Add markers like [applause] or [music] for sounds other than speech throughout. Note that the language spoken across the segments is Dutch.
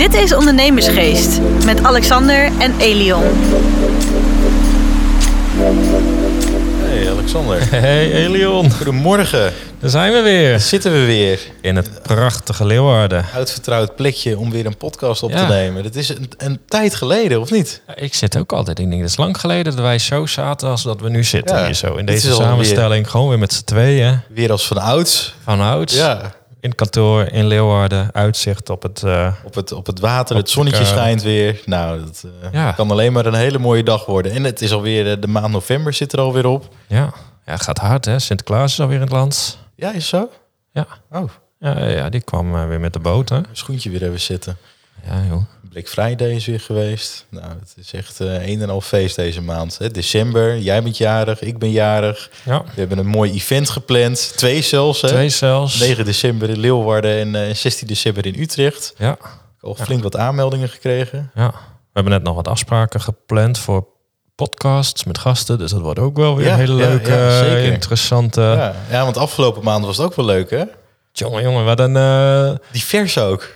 Dit is Ondernemersgeest met Alexander en Elion. Hey Alexander. [laughs] Hey Elion, Goedemorgen. daar zijn we weer. Daar zitten we weer. In het prachtige Leeuwarden. Uitvertrouwd plekje om weer een podcast op Ja. te nemen. Dat is een, een tijd geleden, of niet? Ja, Ik zit ook altijd, ik denk, het is lang geleden dat wij zo zaten als dat we nu zitten Ja, hier zo. In deze samenstelling, gewoon weer met z'n tweeën. Weer als van ouds. Van ouds, Ja. In het kantoor in Leeuwarden, uitzicht op het... eh, Op het, op het water, het zonnetje schijnt weer. Nou, dat eh, Ja. kan alleen maar een hele mooie dag worden. En het is alweer, eh, de maand november zit er alweer op. ja. ja, het gaat hard hè. Sinterklaas is alweer in het land. Ja, is zo? Ja, Oh, ja, ja die kwam weer met de boot hè. schoentje weer even zitten. Ja joh. Black Friday is weer geweest. Nou, het is echt eh, een en al feest deze maand. Hè. December, jij bent jarig, ik ben jarig. Ja, We hebben een mooi event gepland. Twee zelfs, hè? twee zelfs. 9 december in Leeuwarden en eh, 16 december in Utrecht. Ja, Al flink wat aanmeldingen gekregen. ja. We hebben net nog wat afspraken gepland voor podcasts met gasten. Dus dat wordt ook wel weer Ja, een hele ja, leuke, ja, zeker. interessante... Ja. ja, want afgelopen maand was het ook wel leuk, hè? Jongen, jongen, wat een... eh, Divers ook.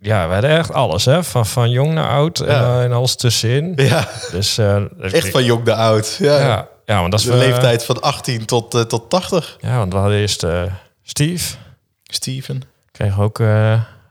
Ja, we hadden echt alles, hè. Van, van jong naar oud Ja. eh, en alles tussenin. Ja, Dus... eh, echt van jong naar oud. Ja, Ja, ja, want dat is de leeftijd van 18 tot, eh, tot 80. Ja, want we hadden eerst Steve. Steven. Kregen ook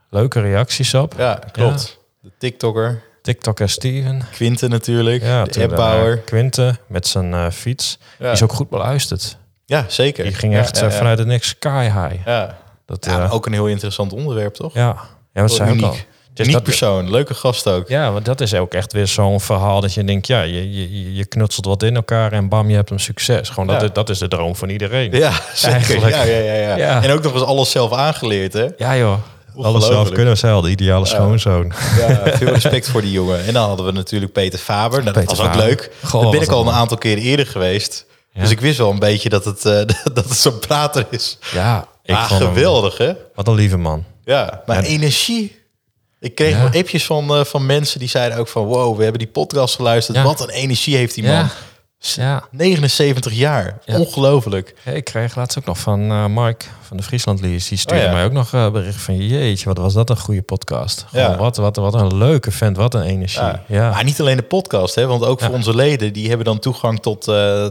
leuke reacties op. Ja, klopt. De TikToker. TikToker Steven. Quinten natuurlijk. Ja, de appbouwer. Quinte met zijn fiets. Die is ook goed beluisterd. ja, zeker. Die ging echt vanuit het niks sky high. Ja. Dat, Ja, ook een heel interessant onderwerp, toch? ja. Ja, wat ik al. uniek. Dus Uniek dat- persoon. Leuke gast ook. Ja, want dat is ook echt weer zo'n verhaal dat je denkt, ja, je, je, je knutselt wat in elkaar en bam, je hebt een succes. Gewoon dat, Ja. is, dat is de droom van iedereen. Ja, [laughs] zeker. Ja, ja, ja, ja. En ook nog eens alles zelf aangeleerd, hè? Ja joh, alles zelf kunnen zelf, de ideale schoonzoon. Ja, veel respect voor die jongen. En dan hadden we natuurlijk Peter Faber. Nou, dat Peter was ook Faber. leuk. Goh, wat ben ik al dat een aantal keren eerder geweest. Ja. Dus ik wist wel een beetje dat het, eh, [laughs] dat het zo'n prater is. Ja, ik ah, geweldig, hè? wat een lieve man. Ja, maar energie. Ik kreeg Ja. wel appjes van, eh, van mensen die zeiden ook van... wow, we hebben die podcast geluisterd. Ja. Wat een energie heeft die man. Ja. 79 jaar. Ja. Ongelooflijk. Ik kreeg laatst ook nog van eh Mark van de Friesland Lease. Die stuurde Oh mij ook nog eh, bericht van... Jeetje, wat was dat een goede podcast. Gewoon, wat, wat, wat een leuke vent, wat een energie. Ja. Maar niet alleen de podcast, hè, want ook voor onze leden, die hebben dan toegang tot,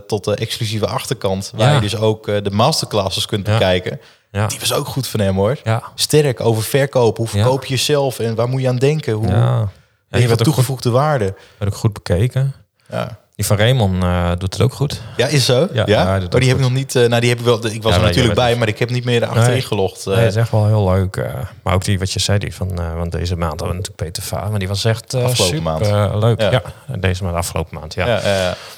tot de exclusieve achterkant, waar je dus ook de masterclasses kunt bekijken. Ja. Die was ook goed van hem hoor. ja. Sterk over verkopen. Hoe verkoop je jezelf en waar moet je aan denken? Hoe ja. je wat ook, goed, toegevoegde waarde? werd ook goed bekeken. Ja. Die van Raymond eh, doet het ook goed. ja, is zo. Ja, Maar die heb ik nog niet. eh, nou, die heb ik wel. Ik was Ja, er natuurlijk bij, maar ik heb niet meer achterin Nee. gelogd. eh. Nee, dat is echt wel heel leuk. eh. maar ook die wat je zei, die van, eh, want deze maand hadden we natuurlijk Peter Vaar. Maar die was echt eh, Afgelopen super maand. eh, leuk. Ja. Ja. deze maand, afgelopen maand, ja.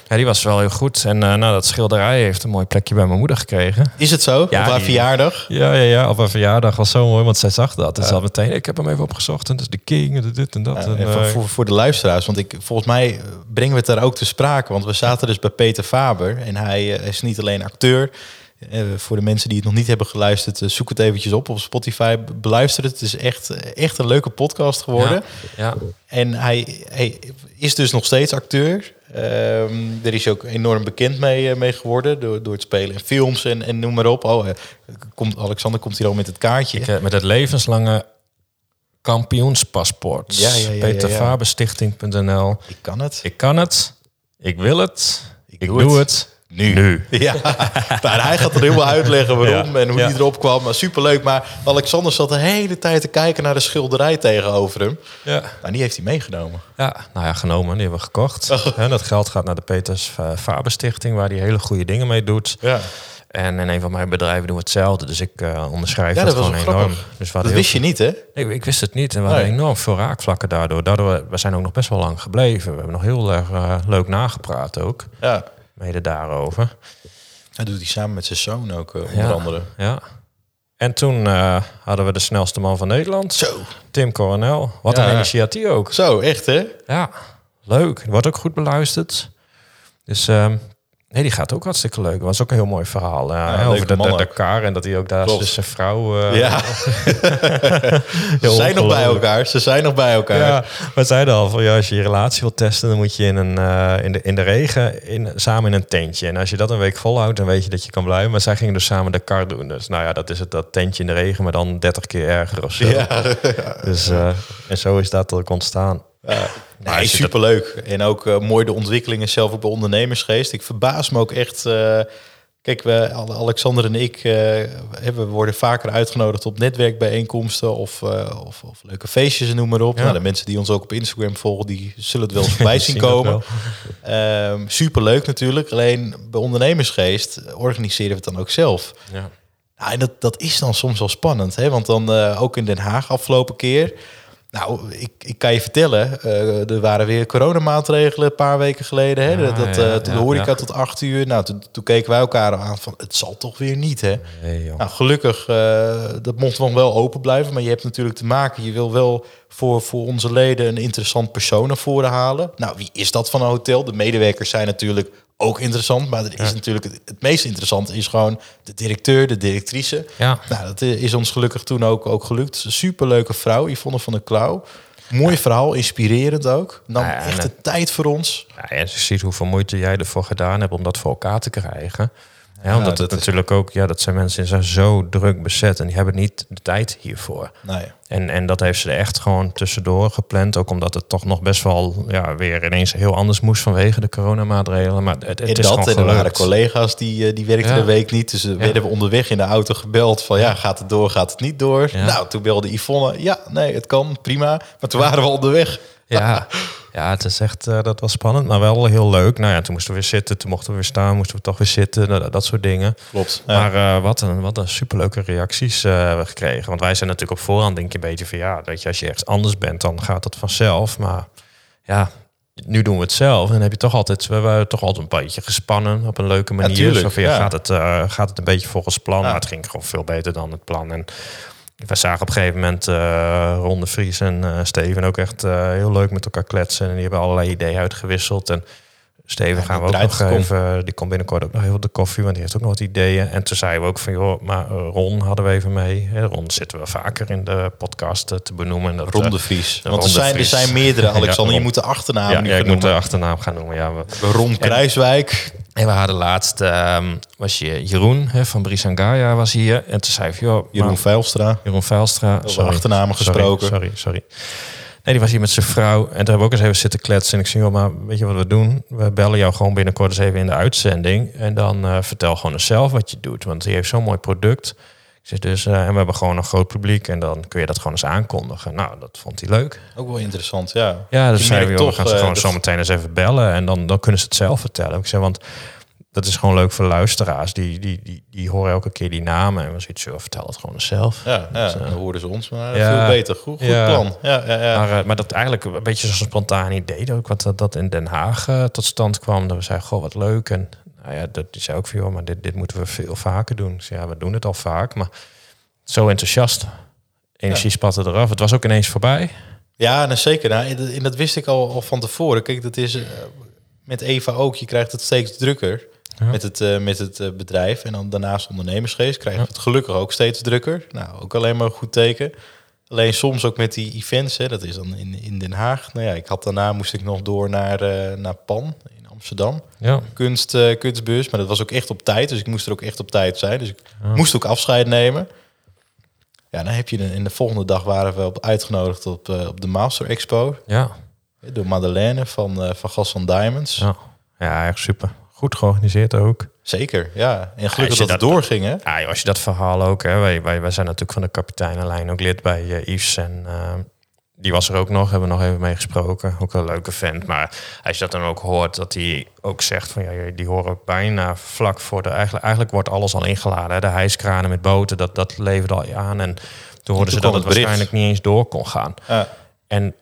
Ja, die was wel heel goed. En eh, nou, dat schilderij heeft een mooi plekje bij mijn moeder gekregen. Is het zo? Ja, op haar die- verjaardag? Ja, ja, ja. Op haar verjaardag was zo mooi, want zij zag dat. Dus Ja. ze had meteen, ik heb hem even opgezocht. En dat is de king, en dit en dat. Ja, en, en voor, eh, voor, voor de luisteraars, want ik, volgens mij eh, brengen we het daar ook te sprake. Want we zaten dus bij Peter Faber en hij is niet alleen acteur. Eh, voor de mensen die het nog niet hebben geluisterd, eh, zoek het eventjes op op Spotify. Be- Beluister het. Het is echt, eh, echt een leuke podcast geworden. ja, En hij, hij is dus nog steeds acteur. Ehm er is ook enorm bekend mee, mee geworden door, door het spelen in films en, en noem maar op. Oh, komt, Alexander komt hier al met het kaartje. Ik, met het levenslange kampioenspaspoort. Ja, ja, ja, ja, ja. Peterfaberstichting.nl Ik kan het. Ik kan het. Ik wil het. Ik, doe doe, het. het. Nu. Nu. [laughs] Ja, nou, en hij gaat er helemaal uitleggen waarom Ja, en hoe ja. die erop kwam. Maar superleuk. Maar Alexander zat de hele tijd te kijken naar de schilderij tegenover hem. Ja. Nou, die heeft hij meegenomen. Ja, nou ja, genomen. Die hebben we gekocht. Oh. En dat geld gaat naar de Peters eh, Faber Stichting, waar die hele goede dingen mee doet. Ja, En in een van mijn bedrijven doen we hetzelfde. Dus ik eh, onderschrijf ja dat, dat was gewoon enorm. Dus Dat wist je niet, hè? Nee, ik wist het niet. En we hadden Nee. enorm veel raakvlakken daardoor. Daardoor we- we zijn ook nog best wel lang gebleven. We hebben nog heel erg eh, leuk nagepraat ook. Ja. Mede daarover. Dat doet hij samen met zijn zoon ook, eh, onder Ja. andere. Ja. En toen eh, hadden we de snelste man van Nederland. Zo. Tim Coronel. Wat Ja. een initiatief ook. Zo, echt, hè? Ja, leuk. Wordt ook goed beluisterd. Dus ehm, Nee, die gaat ook hartstikke leuk. was ook een heel mooi verhaal. Ja, Ja, over de, man de, ook. Dakar en dat hij ook daar Klopt. dus zijn vrouw... eh, Ja, [laughs] ze zijn nog bij elkaar. Ze zijn nog bij elkaar. Ja, we zeiden al van ja, als je je relatie wilt testen, dan moet je in, een, eh, in, de, in de regen in, samen in een tentje. En als je dat een week volhoudt, dan weet je dat je kan blijven. Maar zij gingen dus samen de kar doen. Dus nou ja, dat is het dat tentje in de regen, maar dan 30 keer erger of zo. [laughs] Ja. Dus eh, en zo is dat ook ontstaan. Nee, als je superleuk. En ook eh, mooi de ontwikkelingen zelf ook bij ondernemersgeest. Ik verbaas me ook echt. eh, kijk, we, Ale- Alexander en ik eh, we worden vaker uitgenodigd op netwerkbijeenkomsten of, of, of leuke feestjes, noem maar op. Ja. Nou, de mensen die ons ook op Instagram volgen, die zullen het wel eens [laughs] voorbij zien komen. wel. Ehm superleuk natuurlijk. Alleen bij ondernemersgeest organiseren we het dan ook zelf. Ja. Nou, en dat, dat is dan soms wel spannend, hè? want dan ook in Den Haag afgelopen keer. Nou, ik, ik kan je vertellen, eh, er waren weer coronamaatregelen een paar weken geleden. Hè? Ja, dat, eh, toen de horeca tot acht uur. Nou, toen, toen keken wij elkaar aan van, het zal toch weer niet, hè? Nee. Nou, gelukkig, eh, dat mocht nog wel open blijven. Maar je hebt natuurlijk te maken, je wil wel voor, voor onze leden een interessant persoon naar voren halen. Nou, wie is dat van een hotel? De medewerkers zijn natuurlijk ook interessant. Maar er is natuurlijk het, het meest interessante is gewoon de directeur, de directrice. Ja. Nou, dat is ons gelukkig toen ook, ook gelukt. Superleuke vrouw, Yvonne van der Klauw. Mooi verhaal, inspirerend ook. Nam Ja, echt de tijd voor ons. Ja, en je ziet hoeveel moeite jij ervoor gedaan hebt om dat voor elkaar te krijgen. Ja, omdat dat het is- natuurlijk ook, ja, dat zijn mensen die zijn zo druk bezet en die hebben niet de tijd hiervoor. Nee. En, en dat heeft ze er echt gewoon tussendoor gepland. Ook omdat het toch nog best wel ja, weer ineens heel anders moest vanwege de coronamaatregelen. Maar het, het En is dat, gewoon en er waren collega's die, eh, die werkten Ja. de week niet. Dus we werden we onderweg in de auto gebeld van ja, gaat het door, gaat het niet door? Nou, toen belde Yvonne, ja, nee, het kan, prima. Maar toen waren we onderweg. Ja, [laughs] ja, het is echt, eh, dat was spannend, maar wel heel leuk. Nou ja, toen moesten we weer zitten, toen mochten we weer staan, moesten we toch weer zitten, dat, dat soort dingen. Klopt. Maar eh, wat, een, wat een superleuke reacties eh, hebben we gekregen. Want wij zijn natuurlijk op voorhand denk je een beetje van ja, weet je, als je ergens anders bent, dan gaat het vanzelf. Maar ja, nu doen we het zelf. En dan heb je toch altijd, we waren toch altijd een beetje gespannen op een leuke manier. tuurlijk, Zo van, ja, ja. Gaat, het, gaat het een beetje volgens plan? Ja. Maar het ging gewoon veel beter dan het plan. En we zagen op een gegeven moment eh Ron de Vries en eh, Steven ook echt eh, heel leuk met elkaar kletsen. En die hebben allerlei ideeën uitgewisseld. En Steven gaan we ook nog even, die komt binnenkort ook nog heel de koffie, want die heeft ook nog wat ideeën. En toen zeiden we ook van, joh, maar Ron hadden we even mee. Ron zitten we vaker in de podcast te benoemen. En dat, Ron de Vries. Want er zijn, er zijn meerdere, [laughs] Alexander. Ja, je moet de achternaam ja, nu ja, ik moet de achternaam gaan noemen. Ja, we, Ron Kruiswijk. En we hadden laatst, ehm, was je Jeroen hè, van Brisangaya was hier. En toen zei hij, joh, Jeroen Veilstra. Jeroen Veilstra. Over achternamen sorry, gesproken. Sorry, sorry. Nee, die was hier met zijn vrouw. En toen hebben we ook eens even zitten kletsen. En ik zei, joh, maar weet je wat we doen? We bellen jou gewoon binnenkort eens even in de uitzending. En dan eh, vertel gewoon eens zelf wat je doet. Want die heeft zo'n mooi product. Zeg dus, eh, en we hebben gewoon een groot publiek. En dan kun je dat gewoon eens aankondigen. Nou, dat vond hij leuk. Ook wel interessant, ja. Ja, dus zeiden we, joh, we gaan ze eh, gewoon dat- zo meteen eens even bellen. En dan, dan kunnen ze het zelf vertellen. Ik zeg, want dat is gewoon leuk voor luisteraars. Die, die, die, die horen elke keer die namen. En we zoiets, joh, vertel het gewoon zelf. Ja, ja, Dus, eh, dan hoorden ze ons, maar ja. veel beter. Goed, goed Ja. plan. Ja, ja, ja. Maar, maar dat eigenlijk een beetje zo'n spontaan idee ook, wat dat, dat in Den Haag tot stand kwam. Dat we zeiden, goh, wat leuk. En nou ja, dat, zei ook joh, maar dit, dit moeten we veel vaker doen. Dus ja, we doen het al vaak, maar zo enthousiast. Energie spatte eraf. Het was ook ineens voorbij. Ja, nou, zeker. Nou, en- dat wist ik al, al van tevoren. Kijk, dat is eh, met Eva ook. Je krijgt het steeds drukker Ja. met het, eh, met het eh, bedrijf. En dan daarnaast ondernemersgeest krijgen we het gelukkig ook steeds drukker. Nou, ook alleen maar een goed teken. Alleen soms ook met die events, hè, dat is dan in, in Den Haag. Nou ja, ik had daarna moest ik nog door naar, naar Pan Amsterdam. Ja, Kunst, eh, kunstbeurs, maar dat was ook echt op tijd. Dus ik moest er ook echt op tijd zijn. Dus ik moest ook afscheid nemen. Ja, dan heb je de, in de volgende dag waren we op, uitgenodigd op, eh, op de Master Expo. ja, Door Madeleine van, eh van Gas van Diamonds. ja. Ja, echt super. Goed georganiseerd ook. Zeker, ja. En gelukkig dat het doorging, hè? Ja, als je dat verhaal ook, hè, wij, wij, wij zijn natuurlijk van de kapiteinenlijn ook lid bij Yves. En die was er ook nog, hebben we nog even mee gesproken. Ook een leuke vent. Maar als je dat dan ook hoort, dat hij ook zegt van ja, die horen bijna vlak voor de. Eigenlijk, eigenlijk wordt alles al ingeladen. Hè. De hijskranen met boten, dat, dat leverde al aan. En toen hoorden ze dat het waarschijnlijk niet eens door kon gaan. En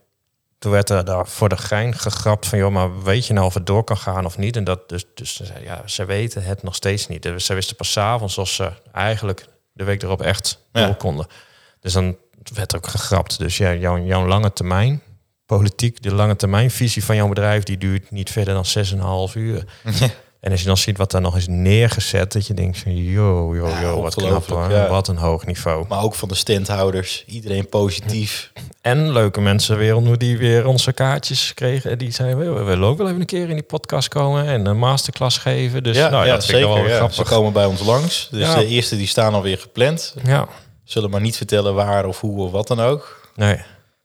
toen werd er daar voor de gein gegrapt van... joh, maar weet je nou of het door kan gaan of niet? En dat dus, dus ja, ze weten het nog steeds niet. Ze wisten pas avonds of ze eigenlijk de week erop echt Ja. door konden. Dus dan werd ook gegrapt. Dus ja, jouw, jouw lange termijn politiek, de lange termijn visie van jouw bedrijf... die duurt niet verder dan 6,5 uur. [laughs] En als je dan ziet wat daar nog is neergezet, dat je denkt van, yo, yo, Ja, yo, wat knap hoor. ja. Wat een hoog niveau. Maar ook van de standhouders. Iedereen positief. [laughs] En leuke mensen weer ontmoet die weer onze kaartjes kregen. En die zeiden, we willen ook wel even een keer in die podcast komen en een masterclass geven. Dus ja, nou, ja, dat vind ik zeker. wel grappig. Ze komen bij ons langs. Dus de eerste die staan alweer gepland. Ja, Zullen maar niet vertellen waar of hoe of wat dan ook. nee.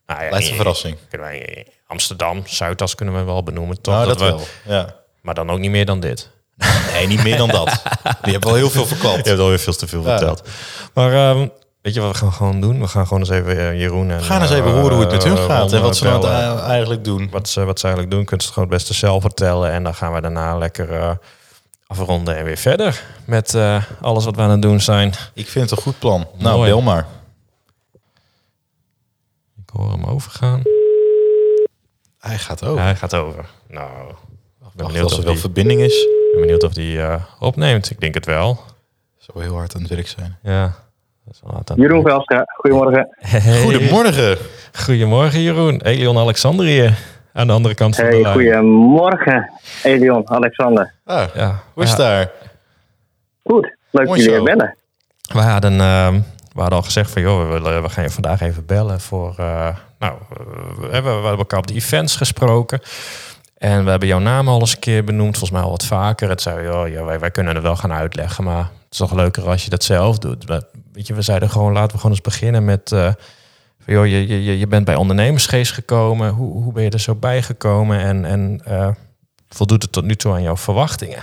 Nou, ja, Blijft een in- verrassing. wij- Amsterdam, Zuidas kunnen we wel benoemen, toch? Nou, dat, we, wel. Ja. Maar dan ook niet meer dan dit. Nee, niet meer dan dat. Die hebben wel heel veel verklapt. Je hebt alweer veel te veel Ja. verteld. Maar ehm, weet je wat we gaan gewoon doen? We gaan gewoon eens even eh, Jeroen en... We gaan eens even eh, horen hoe het met hun eh, gaat. En wat ze eh, nou eh, eigenlijk doen. Wat ze, wat ze eigenlijk doen, kunnen ze het gewoon het beste zelf vertellen. En dan gaan we daarna lekker eh, afronden en weer verder met eh, alles wat we aan het doen zijn. Ik vind het een goed plan. Nou, Mooi. bel maar. Ik hoor hem overgaan. Hij gaat ook. Ja, hij gaat over. Nou, ik ben benieuwd of er wel die, verbinding is. ik ben benieuwd of die eh, opneemt. Ik denk het wel. Zou heel hard aan het werk zijn. Ja. Dat is wel laat aan- Jeroen Velstra, goedemorgen. Hey. Goedemorgen. Goedemorgen Jeroen. Elion Alexandrië aan de andere kant van de Hey, lijn. goedemorgen, Elion, Alexander. Ah, Ja, hoe is het ja, daar? Goed, leuk Mooi jullie weer bellen. We hadden, ehm, we hadden al gezegd van joh, we, willen, we gaan je vandaag even bellen voor. eh, nou, we, hebben, we hebben elkaar op de events gesproken. En we hebben jouw naam al eens een keer benoemd, volgens mij al wat vaker. Het zei, joh, ja, wij, wij kunnen het wel gaan uitleggen, maar het is toch leuker als je dat zelf doet. Maar, weet je, we zeiden gewoon, laten we gewoon eens beginnen met. eh, van, joh, je, je, je- je bent bij ondernemersgeest gekomen. Hoe, hoe ben je er zo bijgekomen? En, en eh, voldoet het tot nu toe aan jouw verwachtingen?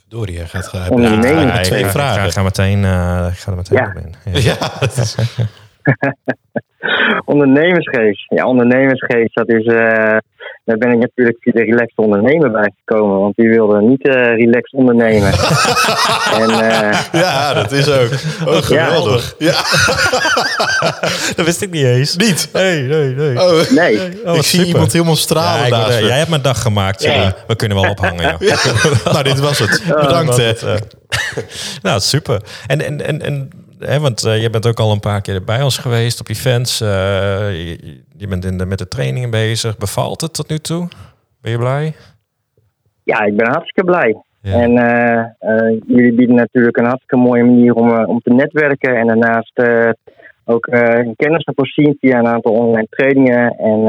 Verdorie, hij gaat gaan. Onderneming. Ja, twee ik ga, vragen. Ik ga, meteen, eh, ik ga er meteen Ja. op in. [laughs] Ja. Ja, is- [laughs] Ondernemersgeest. Ja, ondernemersgeest, dat is... eh, daar ben ik natuurlijk via de relaxed ondernemer bij gekomen. Want die wilde niet eh relaxed ondernemen. [laughs] en eh, ja, dat is ook. Oh, geweldig. Ja. [laughs] Dat wist ik niet eens. Niet? Nee, nee, nee. Oh, nee, Oh, ik zie super. iemand helemaal Ja, stralen eh, me. jij hebt mijn dag gemaakt, Ja. We kunnen wel [laughs] ophangen. Ja. nou, dit was het. Bedankt. Hè. het, eh, nou, super. En, en, en, en hè, want eh, je bent ook al een paar keer bij ons geweest op events. eh, je, je bent in de, met de trainingen bezig. Bevalt het tot nu toe? Ben je blij? ja, ik ben hartstikke blij. Ja. En eh, jullie bieden natuurlijk een hartstikke mooie manier om, om te netwerken. En daarnaast ook kennis te voorzien via een aantal online trainingen. En,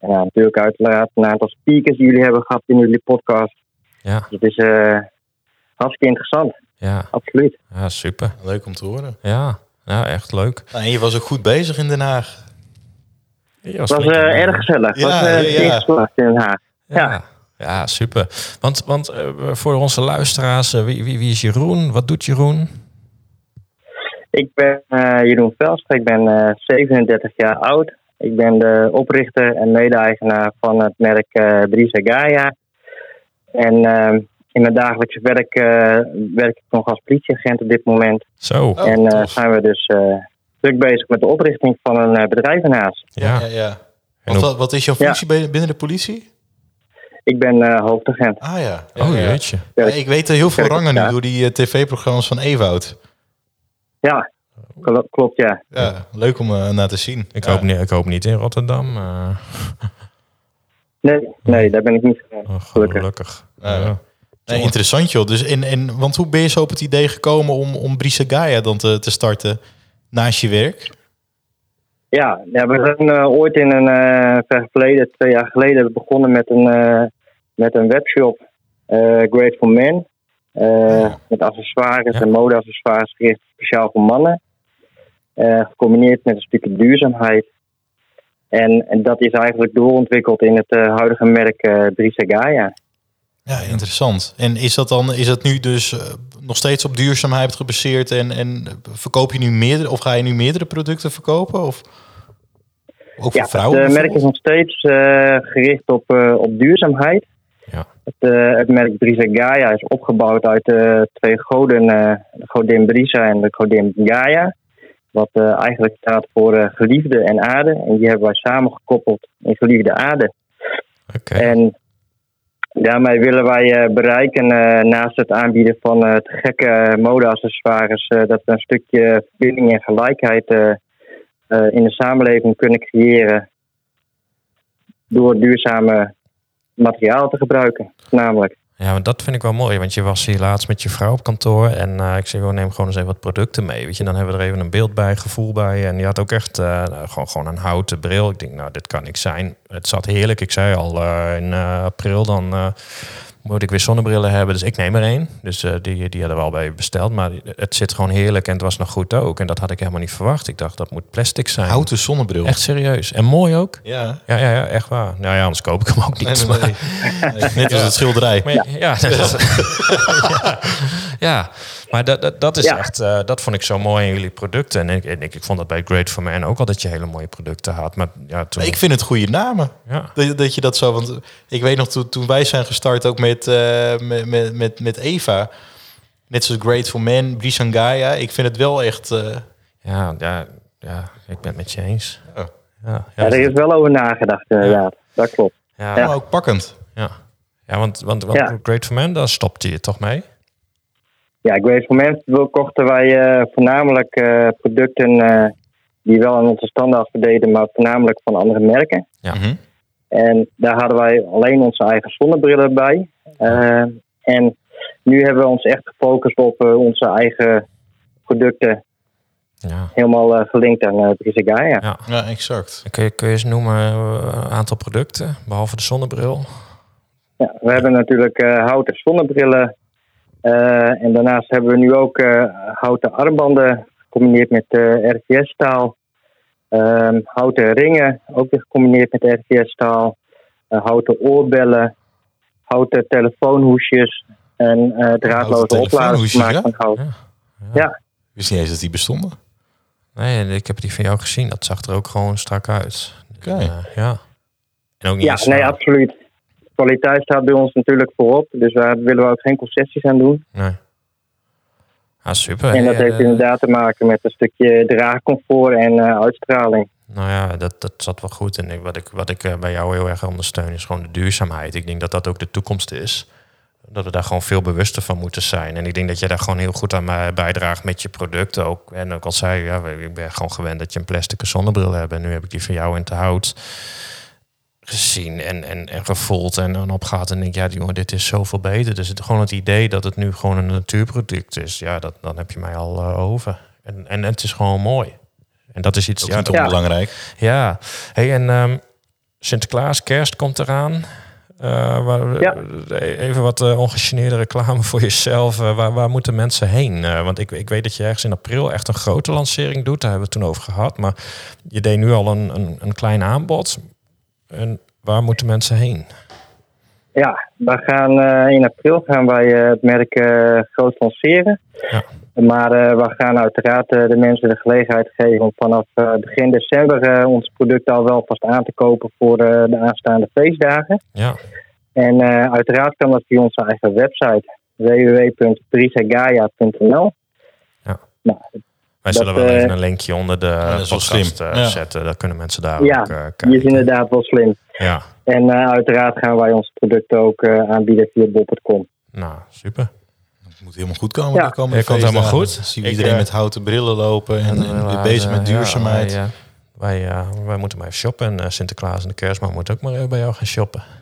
en natuurlijk uiteraard een aantal speakers die jullie hebben gehad in jullie podcast. Ja, Dus het is hartstikke interessant, ja, absoluut. ja, super. Leuk om te horen. Ja, ja echt leuk. Nou, en je was ook goed bezig in Den Haag. Je Het was flink, eh, erg gezellig. Ja, was eh ja, ja. in Den Haag. Ja, ja super. Want, want eh, voor onze luisteraars, wie, wie, wie is Jeroen? Wat doet Jeroen? Ik ben eh, Jeroen Velstra, ik ben eh, 37 jaar oud. Ik ben de oprichter en mede-eigenaar van het merk eh Brisa Gaia. En eh, in mijn dagelijkse werk eh, werk ik nog als politieagent op dit moment. Zo, Oh, en eh, zijn we dus eh, druk bezig met de oprichting van een eh, bedrijf ernaast. ja. ja, wat, wat is jouw functie binnen de politie? Ik ben eh, hoofdagent. Ah ja. ja, Oh jeetje. Ja, ik weet er heel veel rangen nu door die tv-programma's van Ewoud. Ja, kl- klopt ja. Ja, leuk om naar te zien. Ik, Ja. hoop niet, ik hoop niet in Rotterdam. eh, Nee, nee, daar ben ik niet oh, Gelukkig. gelukkig. Nee, interessant joh. Dus en, en, want hoe ben je zo op het idee gekomen om, om Brisa Gaia dan te, te starten naast je werk? Ja, ja we zijn eh, ooit in een ver verleden, twee jaar geleden, begonnen met een, eh, met een webshop, Great for Men. Ja. Met accessoires Ja. en modeaccessoires gericht speciaal voor mannen. Gecombineerd met een stukje duurzaamheid. En, en dat is eigenlijk doorontwikkeld in het huidige merk Brisa Gaia. Ja, interessant. En is dat dan is dat nu dus eh, nog steeds op duurzaamheid gebaseerd en, en verkoop je nu meerdere of ga je nu meerdere producten verkopen? Of ook voor Ja, vrouwen? het eh, merk is nog steeds eh, gericht op, eh, op duurzaamheid. Ja. Het, eh, het merk Brisa Gaia is opgebouwd uit eh, twee goden, eh, de godin Brisa en de godin Gaia. Wat eh, eigenlijk staat voor eh, geliefde en aarde. En die hebben wij samengekoppeld in geliefde aarde. Oké. En daarmee willen wij eh, bereiken, eh, naast het aanbieden van eh, te gekke modeaccessoires, dat we een stukje verbinding en gelijkheid in de samenleving kunnen creëren. Door duurzame materiaal te gebruiken, namelijk. Ja, maar dat vind ik wel mooi. Want je was hier laatst met je vrouw op kantoor. En eh, ik zei, gewoon neem gewoon eens even wat producten mee. Weet je, dan hebben we er even een beeld bij, gevoel bij. En je had ook echt eh, gewoon, gewoon een houten bril. Ik denk, nou, dit kan niks zijn. Het zat heerlijk. Ik zei al, eh, in april dan moet ik weer zonnebrillen hebben. Dus ik neem er één. Dus eh, die, die hadden we al bij besteld. Maar het zit gewoon heerlijk en het was nog goed ook. En dat had ik helemaal niet verwacht. Ik dacht, dat moet plastic zijn. Houten zonnebril. Echt serieus. En mooi ook. Ja. Ja, ja, ja, echt waar. Nou ja, anders koop ik hem ook niet. Nee, nee. [laughs] Net als het schilderij. maar ja, ja, ja. [laughs] maar dat, dat, dat is Ja. echt, eh, dat vond ik zo mooi in jullie producten. En ik, en ik, ik vond dat bij Great for Man ook al dat je hele mooie producten had. Maar ja, toen, ik vind het goede namen. ja, Dat, dat je dat zo, want ik weet nog toen, toen wij zijn gestart ook met, eh, met, met, met, met Eva. Net zoals Grateful Man, Brisangaya. Ik vind het wel echt... eh, ja, ja, ja, ik ben het met je eens. Ja. Ja, ja, Ja, er is wel over nagedacht, inderdaad. Dat klopt. ja, maar ook pakkend. ja. Ja, want, want, want Ja. Great for Man, daar stopte je toch mee? Ja, Grace Moment kochten wij eh, voornamelijk eh, producten eh, die wel aan onze standaard verdeden, maar voornamelijk van andere merken. Ja. Mhm. En daar hadden wij alleen onze eigen zonnebrillen bij. Eh, en nu hebben we ons echt gefocust op eh, onze eigen producten, Ja. helemaal eh, gelinkt aan uh, Gaia. Ja. Ja, exact. Kun je, kun je eens noemen een aantal producten, behalve de zonnebril? Ja, we hebben natuurlijk eh, houten zonnebrillen. Eh, en daarnaast hebben we nu ook eh, houten armbanden gecombineerd met eh, RVS-staal. Ehm, houten ringen, ook weer gecombineerd met RVS-staal. Eh, houten oorbellen. Houten telefoonhoesjes. En eh draadloze opladers gemaakt ja? van hout. Ja. Ja. Ik wist niet eens dat die bestonden. Nee, ik heb die van jou gezien. Dat zag er ook gewoon strak uit. Oké. Ja. En ook niet Ja, eens nee, absoluut. Kwaliteit staat bij ons natuurlijk voorop. Dus daar willen we ook geen concessies aan doen. Nee. Ah, super. En dat heeft eh, inderdaad te maken met een stukje draagcomfort en eh, uitstraling. Nou ja, dat, dat zat wel goed. En wat ik, wat ik eh, bij jou heel erg ondersteun is gewoon de duurzaamheid. Ik denk dat dat ook de toekomst is. Dat we daar gewoon veel bewuster van moeten zijn. En ik denk dat je daar gewoon heel goed aan bijdraagt met je producten ook. En ook al zei je, ja, ik ben gewoon gewend dat je een plastic zonnebril hebt. En nu heb ik die van jou in te hout gezien en, en, en gevoeld en dan opgaat en denk ja, jongen, dit is zoveel beter. Dus het, gewoon het idee dat het nu gewoon een natuurproduct is, ja, dat, dan heb je mij al eh, over. En, en het is gewoon mooi. En dat is iets, Dat ja, is dat- niet onbelangrijk. ja. Hey, en ehm, Sinterklaas, kerst komt eraan. Eh, waar, Ja. Even wat ongegeneerde reclame voor jezelf. Waar, waar moeten mensen heen? Want ik, ik weet dat je ergens in april echt een grote lancering doet. Daar hebben we het toen over gehad. Maar je deed nu al een, een, een klein aanbod. En waar moeten mensen heen? Ja, we gaan eh, in april gaan wij eh, het merk eh, groot lanceren. Ja. Maar we gaan uiteraard de mensen de gelegenheid geven om vanaf begin december ons product al wel vast aan te kopen voor de aanstaande feestdagen. Ja, En uiteraard kan dat via onze eigen website www.prisagaia.nl. Ja. Nou, wij Dat, zullen wel eh, even een linkje onder de wel podcast slim. eh, Ja. zetten. Daar kunnen mensen daar Ja, ook eh, die is kijken. inderdaad wel slim. Ja, En eh, uiteraard gaan wij onze producten ook eh, aanbieden via bob.com. nou, super. Het moet helemaal goed komen. Ja. Ja, komt helemaal goed. Dan zien we Ik, iedereen eh, met houten brillen lopen en, en wel, weer bezig eh, met duurzaamheid. Ja, wij, eh, wij, eh, wij moeten maar even shoppen. En eh, Sinterklaas en de kerstman moeten ook maar even bij jou gaan shoppen. [laughs]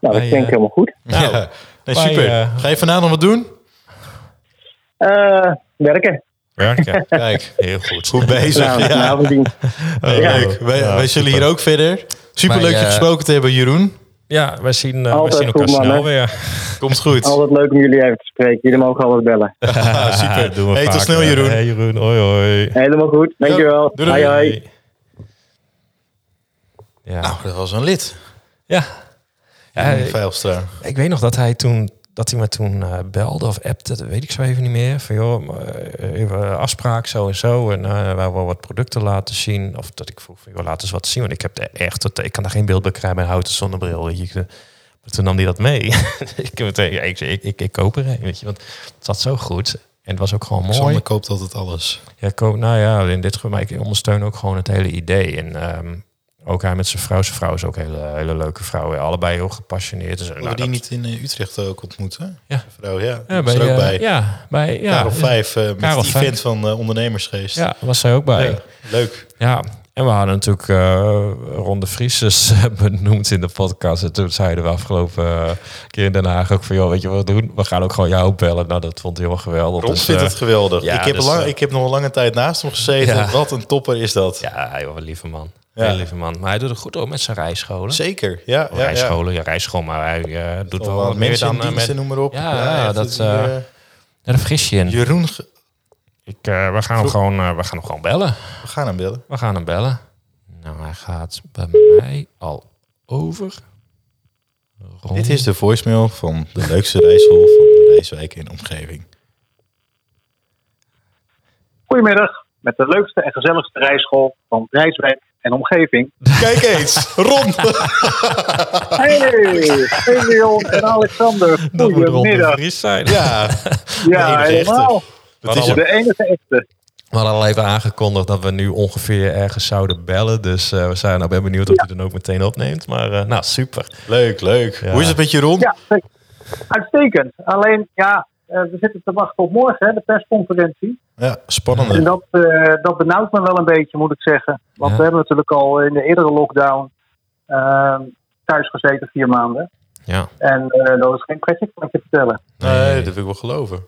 Nou, dat Wij, klinkt eh, helemaal goed. Nou, ja. [laughs] Nee, wij, super. eh, Ga je vanavond nog wat doen? Eh, werken. Werken. [laughs] Kijk, Heel goed. goed bezig. Nou, ja. vanavond [laughs] Oh, leuk. Wij, Ja, wij zullen hier ook verder. Super leuk je eh, gesproken te hebben, Jeroen. Ja, wij zien, eh, wij Altijd zien elkaar goed, man, snel weer. [laughs] Komt goed. Altijd leuk om jullie even te spreken. Jullie mogen altijd bellen. Ah, super. Doen we Hey, tot snel, Jeroen. Hey, Jeroen. Hoi, hoi. Helemaal goed. Dankjewel. Doei, doei. Hoi, hoi. Ja. Nou, dat was een lid. ja. Ja, Ja, ik, Vijlstra. ik weet nog dat hij toen dat hij me toen eh, belde of appte, dat weet ik zo even niet meer. Van joh, eh, even afspraak zo en zo. En eh wij wel wat producten laten zien. Of dat ik vroeg van joh, laat eens wat zien. Want ik heb er echt, tot- ik kan daar geen beeld bij krijgen een houten zonnebril. Weet je. Maar toen nam hij dat mee. [laughs] ik, ik, ik, ik, ik koop er een, weet je. Want het zat zo goed. En het was ook gewoon mooi. Sander koopt altijd alles. Ja, koop, nou ja, in dit geval, maar ik ondersteun ook gewoon het hele idee. En ehm, Ook hij met zijn vrouw. Zijn vrouw is ook een hele, hele leuke vrouw. Ja, allebei heel gepassioneerd. Dus, nou, die dat- niet in eh, Utrecht ook ontmoet, hè? Ja. Vrouw, ja. Ja, er ook eh, bij. Ja, bij ja, Karel 5, eh met Karel Vijf. event van Ondernemersgeest. Ja, was zij ook bij. Ja, leuk. Ja, en we hadden natuurlijk Ron de Vries dus, [laughs] benoemd in de podcast. En toen zeiden we afgelopen keer in Den Haag ook van... joh, weet je wat we doen? We gaan ook gewoon jou bellen. Nou, dat vond hij heel geweldig. Ron Dus, vindt het geweldig. ja, ik, heb dus, lang, ik heb nog een lange tijd naast hem gezeten. Ja. Wat een topper is dat. Ja, joh, lieve man. Ja. Heel lieve man. Maar hij doet het goed ook met zijn rijscholen. Zeker, ja. ja, ja. rijscholen, ja, rijschool, maar hij eh, doet wel wat meer mensen dan in eh, met... noem maar op. Ja, echt, dat, die, Ja, daar vergis je in. Jeroen, ge- Ik, eh, we, gaan hem gewoon, eh, we gaan hem gewoon bellen. we gaan hem bellen. We gaan hem bellen. Nou, hij gaat bij mij al over. Dit is de voicemail van de leukste rijschool van de Rijswijk en omgeving. Goedemiddag, met de leukste en gezelligste rijschool van Rijswijk en omgeving. Kijk eens, Ron. [laughs] Hey, Leon en Alexander, goedemiddag. Vries zijn. ja, [laughs] Ja, helemaal. dat is. De enige echte. We hadden al even aangekondigd dat we nu ongeveer ergens zouden bellen. Dus eh, we zijn nou ben benieuwd of hij dan ook meteen opneemt. Maar eh, nou, super. Leuk, leuk. Ja. Hoe is het met Jeroen? Ja, zeker. uitstekend. Alleen, ja, eh, we zitten te wachten op morgen, hè, de persconferentie. Ja, En spannend. dat, eh, dat benauwt me wel een beetje, moet ik zeggen. Want Ja. we hebben natuurlijk al in de eerdere lockdown eh, thuis gezeten, vier maanden. Ja. En eh, dat is geen pretje, kan ik je vertellen. Nee, dat wil ik wel geloven.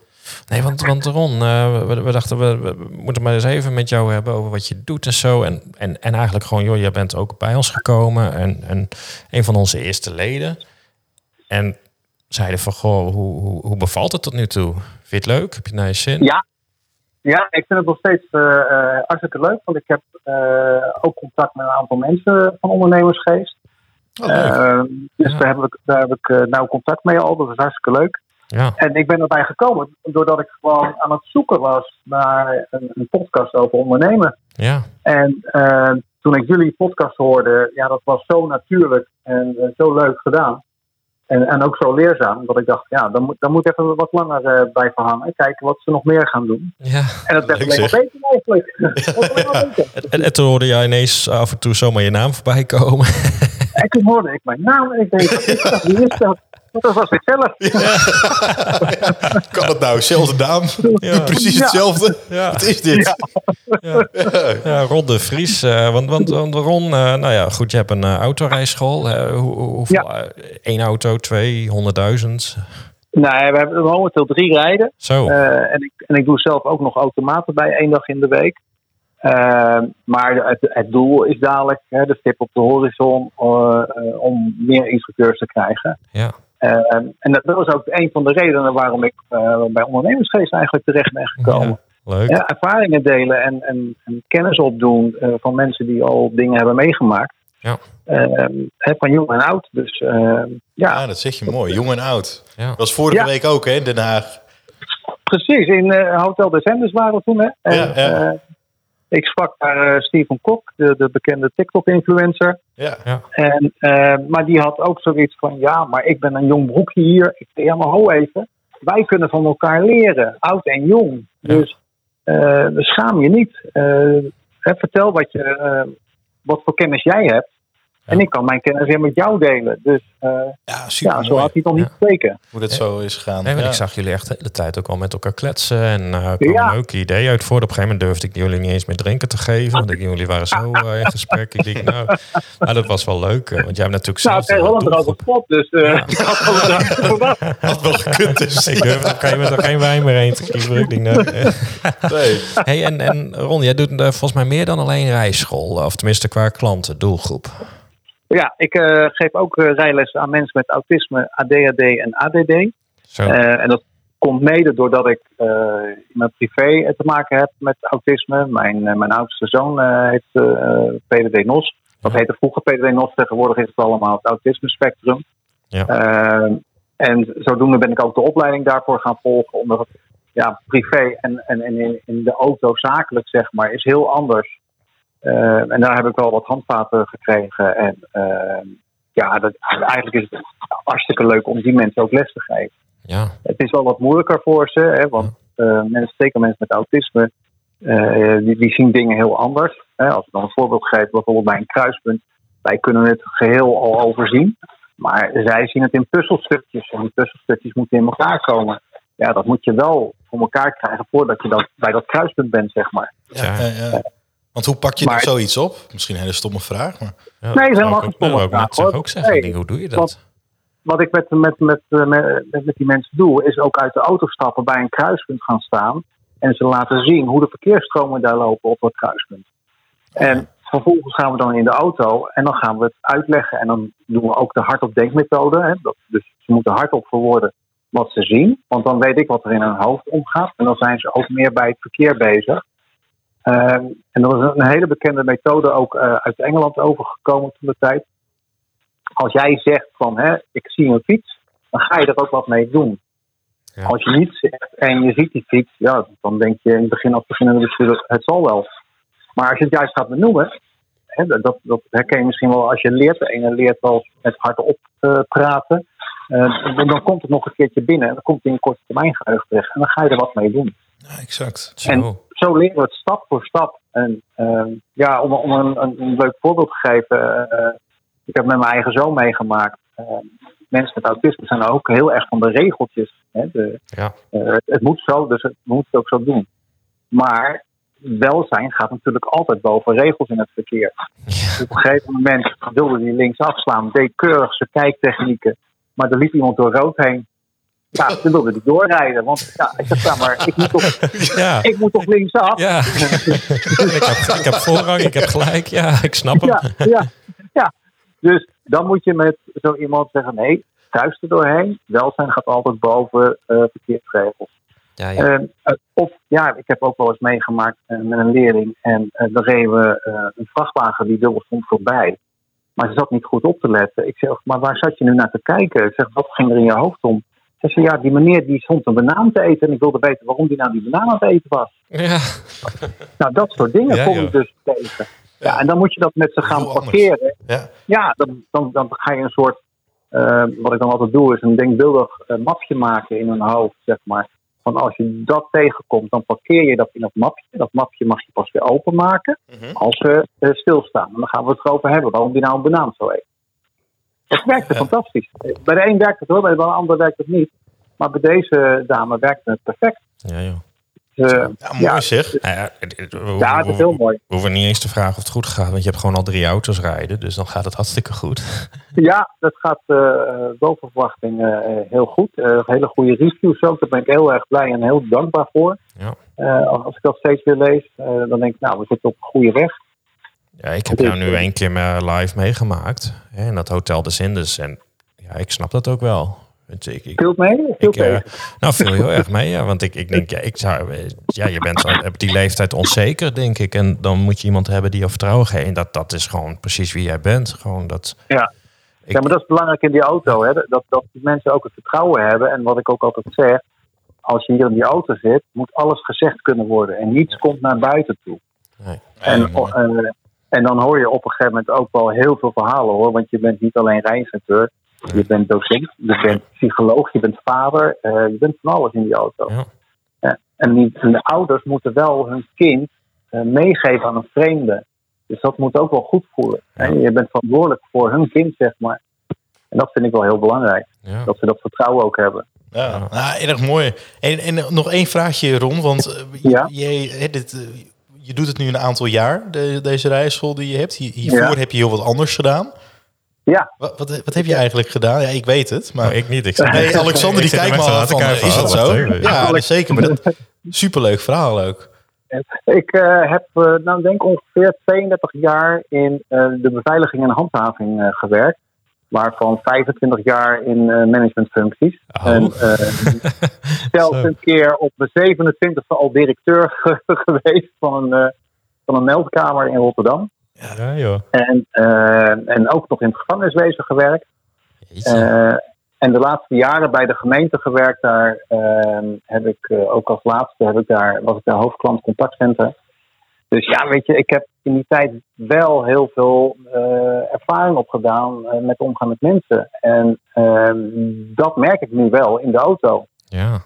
Nee, want, want Ron, eh, we, we dachten we, we moeten maar eens even met jou hebben over wat je doet en zo. En, en, en eigenlijk gewoon, joh, jij bent ook bij ons gekomen en, en een van onze eerste leden. En zeiden van, goh, hoe, hoe, hoe bevalt het tot nu toe? Vind je het leuk? Heb je het naar je zin? Ja. Ja, ik vind het nog steeds eh, hartstikke leuk. Want ik heb eh, ook contact met een aantal mensen van ondernemersgeest. Oh, leuk. Eh, dus Ja. daar heb ik, daar heb ik nauw contact mee al. Dat is hartstikke leuk. Ja, En ik ben erbij gekomen doordat ik gewoon aan het zoeken was naar een, een podcast over ondernemen. ja, En toen ik jullie podcast hoorde, ja, dat was zo natuurlijk en zo leuk gedaan. En, en ook zo leerzaam, dat ik dacht, ja, daar moet, daar moet even wat langer eh, bij verhangen. Kijken wat ze nog meer gaan doen. ja. En dat werd alleen maar zeg. beter eigenlijk. [laughs] En, en toen hoorde jij ineens af en toe zomaar je naam voorbij komen. En toen hoorde ik mijn naam en [laughs] ik denk, wat is dat? wie is dat? Dat was ik zelf. Kan het nou? Zelfde naam? Ja. Precies Ja. hetzelfde? Ja. Wat is dit? Ja, ja Ron de Vries. eh, want, want, want Ron, eh, nou ja, goed, je hebt een uh, autorijschool. Eh, hoe, hoe- hoeveel? Eén auto, twee, honderdduizend? Nee, we hebben momenteel drie rijden. Zo. Eh, en, ik, en ik doe zelf ook nog automaten bij één dag in de week. Maar het, het doel is dadelijk hè, de stip op de horizon om meer instructeurs te krijgen. ja. Eh, en dat, was ook een van de redenen waarom ik eh, bij ondernemersgeest eigenlijk terecht ben gekomen. ja, leuk. Ja, ervaringen delen en, en, en kennis opdoen eh, van mensen die al dingen hebben meegemaakt. Ja. Eh, hè, van jong en oud. Dus eh, ja, Ja, dat zeg je mooi. Jong en oud. Ja. Dat was vorige Ja. week ook, hè, in Den Haag. precies. In eh, Hotel Descenders waren we toen. Hè? En, Ja, ja. eh, ik sprak daar eh, Steven Kok, de, de bekende TikTok-influencer. Ja. En, eh, maar die had ook zoiets van: ja, maar ik ben een jong broekje hier. Ik zei: ja, maar ho even. Wij kunnen van elkaar leren, oud en jong. Ja. Dus eh, schaam je niet. Eh, hè, vertel wat, je, eh, wat voor kennis jij hebt. En ik kan mijn kennis weer met jou delen. Dus eh, Ja, super ja, zo had hij het nog niet gekeken. hoe dat zo is gegaan. Nee, want ik zag jullie echt de hele tijd ook al met elkaar kletsen. En eh kwam Ja. een leuke idee uit voort. Op een gegeven moment durfde ik jullie niet eens meer drinken te geven. Want ik, jullie waren zo eh, in gesprek. Ik denk, nou, nou, dat was wel leuk. Want jij hebt natuurlijk Nou, zelf de Holland er ook op. Dus eh Ja. [laughs] ik had wel [laughs] gekund dus. Ik durfde op een gegeven moment er geen wijn meer heen te kiezen. Ik denk, nou. Nee. Hey, en, en Ron, jij doet volgens mij meer dan alleen rijschool. Of tenminste qua klanten, doelgroep. Ja, ik eh, geef ook eh, rijlessen aan mensen met autisme, ADHD en ADD. Zo. Eh, en dat komt mede doordat ik in mijn privé te maken heb met autisme. Mijn, mijn oudste zoon heeft PDD-NOS. Dat heette vroeger PDD-NOS, tegenwoordig is het allemaal het autisme spectrum. Ja. En zodoende ben ik ook de opleiding daarvoor gaan volgen. Omdat het ja, privé en, en, en in, in de auto zakelijk, zeg maar, is heel anders. Eh, en daar heb ik wel wat handvaten gekregen. En eh, ja, dat, eigenlijk is het hartstikke leuk om die mensen ook les te geven. Ja, Het is wel wat moeilijker voor ze, hè, want eh, mensen, zeker mensen met autisme, eh, die, die zien dingen heel anders. Hè. Als ik dan een voorbeeld geef, bijvoorbeeld bij een kruispunt, Wij kunnen het geheel al overzien. Maar zij zien het in puzzelstukjes. En die puzzelstukjes moeten in elkaar komen. Ja, dat moet je wel voor elkaar krijgen voordat je dat, bij dat kruispunt bent, zeg maar. Ja, Ja. ja, ja. Want hoe pak je Maar- er zoiets op? Misschien een hele stomme vraag, maar... Ja, Nee, helemaal ik geen ook- ik stomme vraag, hoor. ook zeggen. Nee, Ik denk, hoe doe je dat? Wat ik met, met, met, eh, met, met die mensen doe, is ook uit de auto stappen bij een kruispunt gaan staan. En ze laten zien hoe de verkeersstromen daar lopen op dat kruispunt. En vervolgens gaan we dan in de auto en dan gaan we het uitleggen. En dan doen we ook de hardop denkmethode. Hè? Dat, dus ze moeten hardop verwoorden wat ze zien. Want dan weet ik wat er in hun hoofd omgaat. En dan zijn ze ook meer bij het verkeer bezig. Ehm, en dat is een, hele bekende methode ook eh, uit Engeland overgekomen toen de tijd. Als jij zegt van hè, ik zie een fiets, dan ga je er ook wat mee doen. Ja. Als je niet zegt en je ziet die fiets, ja, dan denk je in het begin als beginnende bestuurder, het zal wel. Maar als je het juist gaat benoemen, hè, dat, dat herken je misschien wel als je leert. De ene leert wel met hardop eh, praten. Eh, dan, dan komt het nog een keertje binnen en dan komt het in je korte termijn geheugen terecht. En dan ga je er wat mee doen. Ja, exact. En zo leren we het stap voor stap. En ehm, ja, om, om een, een, een leuk voorbeeld te geven. eh, ik heb met mijn eigen zoon meegemaakt. Ehm, mensen met autisme zijn ook heel erg van de regeltjes. Hè? De, Ja. eh, het, moet zo, dus het, we moeten het ook zo doen. Maar welzijn gaat natuurlijk altijd boven regels in het verkeer. Op een gegeven moment wilde hij links afslaan, deed keurig zijn kijktechnieken. Maar er liep iemand door rood heen. Ja, [laughs] toen wilde hij doorrijden. Want ja, ik zeg, ja, maar ik moet toch, Ja. ik moet toch linksaf? Ja. [laughs] ik, heb, ik heb voorrang, ik heb gelijk. Ja, ik snap hem. Ja, ja, ja. Dus dan moet je met zo iemand zeggen: nee, thuis er doorheen. Welzijn gaat altijd boven eh verkeersregels. Ja, ja. Eh, of ja, ik heb ook wel eens meegemaakt eh, met een leerling. En dan reden we eh, een vrachtwagen die dubbel stond voorbij. Maar ze zat niet goed op te letten. Ik zeg, maar waar zat je nu naar te kijken? Ik zeg, wat ging er in je hoofd om? Ze zei, ja, die meneer die stond een banaan te eten. En ik wilde weten waarom die nou die banaan aan het eten was. ja. Nou, dat soort dingen Ja, kom ik dus tegen. Ja, en dan moet je dat met ze gaan parkeren. Ja. Ja, dan, dan, dan ga je een soort, eh, wat ik dan altijd doe, is een denkbeeldig eh, mapje maken in hun hoofd, zeg maar. Van als je dat tegenkomt, dan parkeer je dat in dat mapje. Dat mapje mag je pas weer openmaken Mhm. als ze eh, stilstaan. En dan gaan we het erover hebben, waarom die nou een banaan zo eet. Dat werkte fantastisch. Bij de een werkt het hoor, bij de ander werkt het niet. Maar bij deze dame werkte het perfect. ja joh. Dus, eh, Ja, mooi Ja. zeg. Nou ja, het- het- we hoeven- ja, het is heel mooi. We hoeven niet eens te vragen of het goed gaat, want je hebt gewoon al drie auto's rijden, dus dan gaat het hartstikke goed. [laughs] Ja, dat gaat eh boven verwachting eh, heel goed. Hele goede reviews ook. Daar ben ik heel erg blij en heel dankbaar voor. Ja. Als, ik dat steeds weer lees, dan denk ik, nou, we zitten op een goede weg. Ja, ik heb jou nu één keer maar live meegemaakt hè, in dat Hotel de Zinders en ja, ik snap dat ook wel. Ik, ik, Speelt mee? Speelt ik, eh, mee. nou, veel heel erg mee, ja. Want ik, ik denk, ja, ik zou, eh, ja, je bent op die leeftijd onzeker, denk ik. En dan moet je iemand hebben die je vertrouwen geeft. En dat, dat is gewoon precies wie jij bent. Gewoon dat. Ja. Ik- ja, maar dat is belangrijk in die auto. Hè? Dat, dat die mensen ook het vertrouwen hebben. En wat ik ook altijd zeg, als je hier in die auto zit, moet alles gezegd kunnen worden. En niets komt naar buiten toe. Nee. En, eh, en dan hoor je op een gegeven moment ook wel heel veel verhalen hoor. Want je bent niet alleen rijinstructeur. Je bent docent, je bent psycholoog, je bent vader. eh, je bent van alles in die auto. Ja. Ja, en, die, en de ouders moeten wel hun kind eh, meegeven aan een vreemde. Dus dat moet ook wel goed voelen. Ja. Je bent verantwoordelijk voor hun kind, zeg maar. En dat vind ik wel heel belangrijk. Ja. Dat ze dat vertrouwen ook hebben. Ja, nou, erg mooi. En, en nog één vraagje, Ron. Want eh, hè, dit, je doet het nu een aantal jaar, de, deze rijschool die je hebt. Hier- Hiervoor Ja. heb je heel wat anders gedaan. Ja, Wat, wat, wat heb je eigenlijk gedaan? Ja, ik weet het. Maar Nou, ik niet. Ik nee, Alexander die kijkt me al van, is dat zo? Ja, dat is zeker. Maar dat, superleuk verhaal ook. ik eh, heb, eh, nou denk ongeveer 32 jaar in eh, de beveiliging en handhaving eh, gewerkt. Waarvan 25 jaar in eh, managementfuncties. Oh. En [laughs] zelfs Zo. een keer op mijn 27e al directeur [laughs] geweest van een, eh, van een meldkamer in Rotterdam. Ja, joh. En, en ook nog in het gevangeniswezen gewerkt. En de laatste jaren bij de gemeente gewerkt. Daar heb ik ook als laatste heb ik daar, was ik daar hoofdklant contactcenter. Dus ja, weet je, ik heb in die tijd wel heel veel eh, ervaring opgedaan eh, met omgaan met mensen. En eh, dat merk ik nu wel in de auto. ja.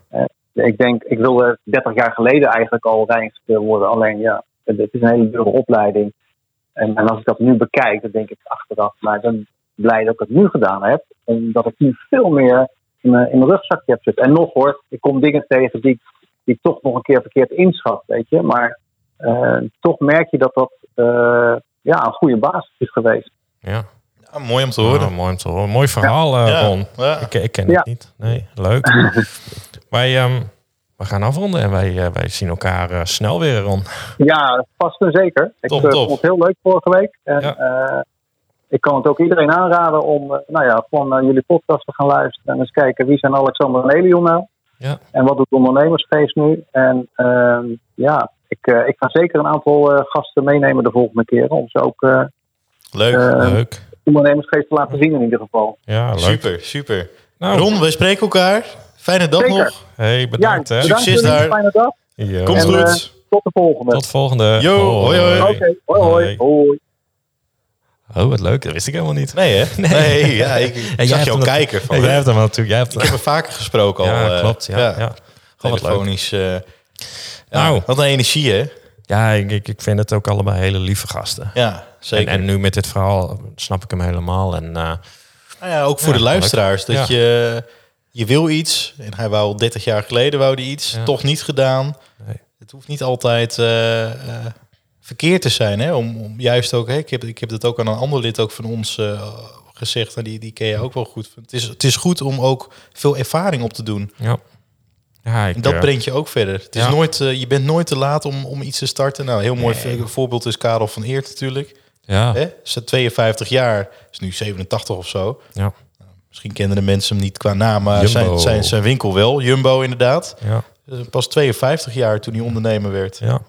Ik denk, ik wilde 30 jaar geleden eigenlijk al rijinstructeur worden. Alleen ja, het is een hele dure opleiding. En, en als ik dat nu bekijk, dan denk ik achteraf, maar dan blij dat ik het nu gedaan heb. Omdat ik nu veel meer in mijn, in mijn rugzakje heb zitten. En nog hoor, ik kom dingen tegen die, die ik toch nog een keer verkeerd inschat, weet je. Maar eh, toch merk je dat dat eh, ja, een goede basis is geweest. Ja. Ja, mooi om te horen. Oh, mooi om te horen. Mooi verhaal, eh, Ja, Ron. ja. Ik, ik ken Ja. het niet. Nee, leuk. [laughs] wij, ehm, we gaan afronden en wij, eh, wij zien elkaar eh, snel weer, Ron. Ja, vast en zeker. Ik Top, eh, top. vond het heel leuk vorige week. En Ja. eh, ik kan het ook iedereen aanraden om eh, nou ja, gewoon naar jullie podcast te gaan luisteren. En eens kijken wie zijn Alexander en Elion nou. Ja. En wat doet de ondernemersgeest nu? En ehm, ja, ik, eh, ik ga zeker een aantal eh, gasten meenemen de volgende keer. Om ze ook eh Leuk. Leuk. ondernemersgeest te laten zien in ieder geval. Ja, leuk. super, super. Nou, Ron, wij spreken elkaar. Fijne dag Zeker. nog. hey, bedankt. ja, hè. bedankt Succes daar. Fijne dag. Ja. Komt En, goed. tot de volgende. Tot volgende. Yo, hoi, hoi. Oké, hoi hoi. hoi. Oh, wat leuk. Dat wist ik helemaal niet. Nee, hè? Nee, ja, ik, En zag je al kijken. Van, Ja, jij hebt hem natuurlijk. Jij hebt Ik heb hem vaker gesproken al. Ja, klopt. Ja, ja. Wat leuk. Telefonisch. ja, Nou. Wat een energie, hè? Ja, ik, ik, vind het ook allebei hele lieve gasten. Ja, zeker. en nu met dit verhaal snap ik hem helemaal. En eh, Nou ja, ook voor Ja, de luisteraars. Dat je, je wil iets. En hij wou al 30 jaar geleden wou die iets. Ja. Toch niet gedaan. Nee. Het hoeft niet altijd eh, eh, verkeerd te zijn. Hè? Om, om juist ook, hè? Ik, heb, ik heb dat ook aan een ander lid ook van ons gezegd. En die, die ken je ook wel goed. Het is, het is goed om ook veel ervaring op te doen. ja. Ja, ik, En dat eh, brengt je ook verder. Het is nooit, eh, je bent nooit te laat om, om iets te starten. Nou, een heel mooi Nee. voorbeeld is Karel van Eert natuurlijk. Ja, Hè? Is 52 jaar, is nu 87 of zo. ja, Misschien kennen de mensen hem niet qua naam, maar zijn, zijn, zijn winkel wel. Jumbo inderdaad. ja. Eh, Pas 52 jaar toen hij ondernemer werd. Ja.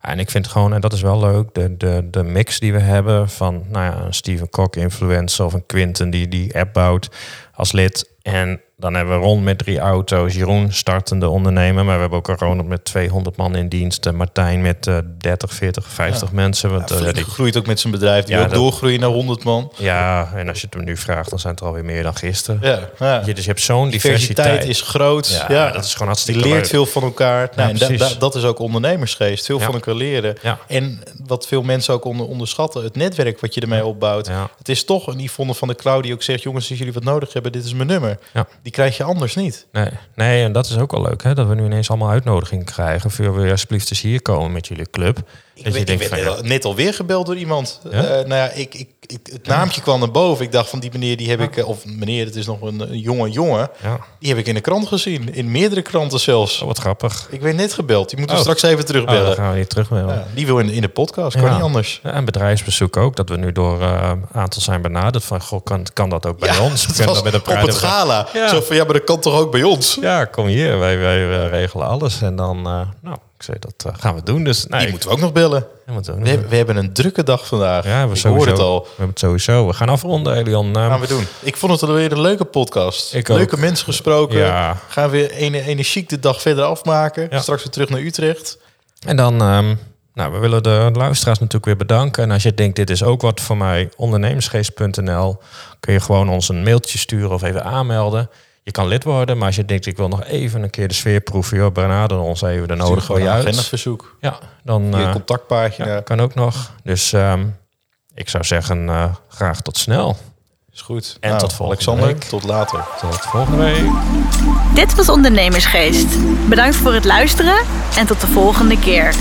En ik vind gewoon, en dat is wel leuk, de, de, de mix die we hebben van nou ja, een Steven Kok influencer of een Quinten die die app bouwt als lid. En dan hebben we Ron met drie auto's, Jeroen startende ondernemer, maar we hebben ook een Ronald met 200 man in dienst, en Martijn met eh 30, 40, 50 mensen. Want, Hij eh, die- gegroeid ook met zijn bedrijf. Die Ja, ook dat- doorgroeien naar 100 man. ja, en als je het hem nu vraagt, dan zijn het er alweer meer dan gisteren. Ja, ja. Je, dus je hebt zo'n diversiteit diversiteit. is groot. Ja, Ja, dat is gewoon Je hartstikke leert leuk. veel van elkaar. Nou, en da- precies. da- dat is ook ondernemersgeest. Veel Ja. van elkaar leren. Ja. En wat veel mensen ook onder, onderschatten, het netwerk wat je ermee opbouwt. Ja. Het is toch een Yvonne van de Klauw die ook zegt... jongens, als jullie wat nodig hebben, dit is mijn nummer. Ja. Die krijg je anders niet. Nee, nee, en dat is ook wel leuk, hè? dat we nu ineens allemaal uitnodigingen krijgen. Voor we alsjeblieft eens hier komen met jullie club. Ik, dat je werd- denkt ik van, werd ja, net alweer gebeld door iemand. Ja? Eh, nou ja, ik, ik, ik, het naamje kwam naar boven. Ik dacht van die meneer, die heb ik... eh, Of meneer, het is nog een, een jonge jongen. ja, Die heb ik in de krant gezien. In meerdere kranten zelfs. oh, wat grappig. Ik werd net gebeld. Die moeten we Oh. straks even Oh, terugbellen. dan gaan we niet terug met Ja, die wil in, in de podcast, kan niet anders. En bedrijfsbezoek ook, dat we nu door eh, een aantal zijn benaderd. Van, goh, kan, kan dat ook bij ons? [laughs] Kunnen was met een op het gala. Zo van, ja, maar dat kan toch ook bij ons? Ja, kom hier, wij, wij eh, regelen alles. En dan, eh, nou, ik zei, dat eh, gaan we doen. Dus, nee, Die moeten we ook nog bellen. ja, we? We hebben, we hebben een drukke dag vandaag. ja, we ik sowieso, hoor het al. We hebben het sowieso. We gaan afronden, Elion. Eh, Gaan we doen. Ik vond het alweer een leuke podcast. Ik ook. Leuke mensen gesproken. Ja. Gaan we weer ene- energiek de dag verder afmaken. Ja. Straks weer terug naar Utrecht. En dan, ehm, nou, we willen de luisteraars natuurlijk weer bedanken. En als je denkt, dit is ook wat voor mij, ondernemersgeest.nl, kun je gewoon ons een mailtje sturen of even aanmelden. Je kan lid worden, maar als je denkt, ik wil nog even een keer de sfeer proeven, joh, benader ons even, een uit. agendaverzoek. Ja, dan Je eh, contactpagina. ja, kan ook nog. Dus ehm, ik zou zeggen, eh, graag tot snel. Is goed. En tot volgende Alexander, week. tot later. Tot volgende week. Dit was Ondernemersgeest. Bedankt voor het luisteren en tot de volgende keer.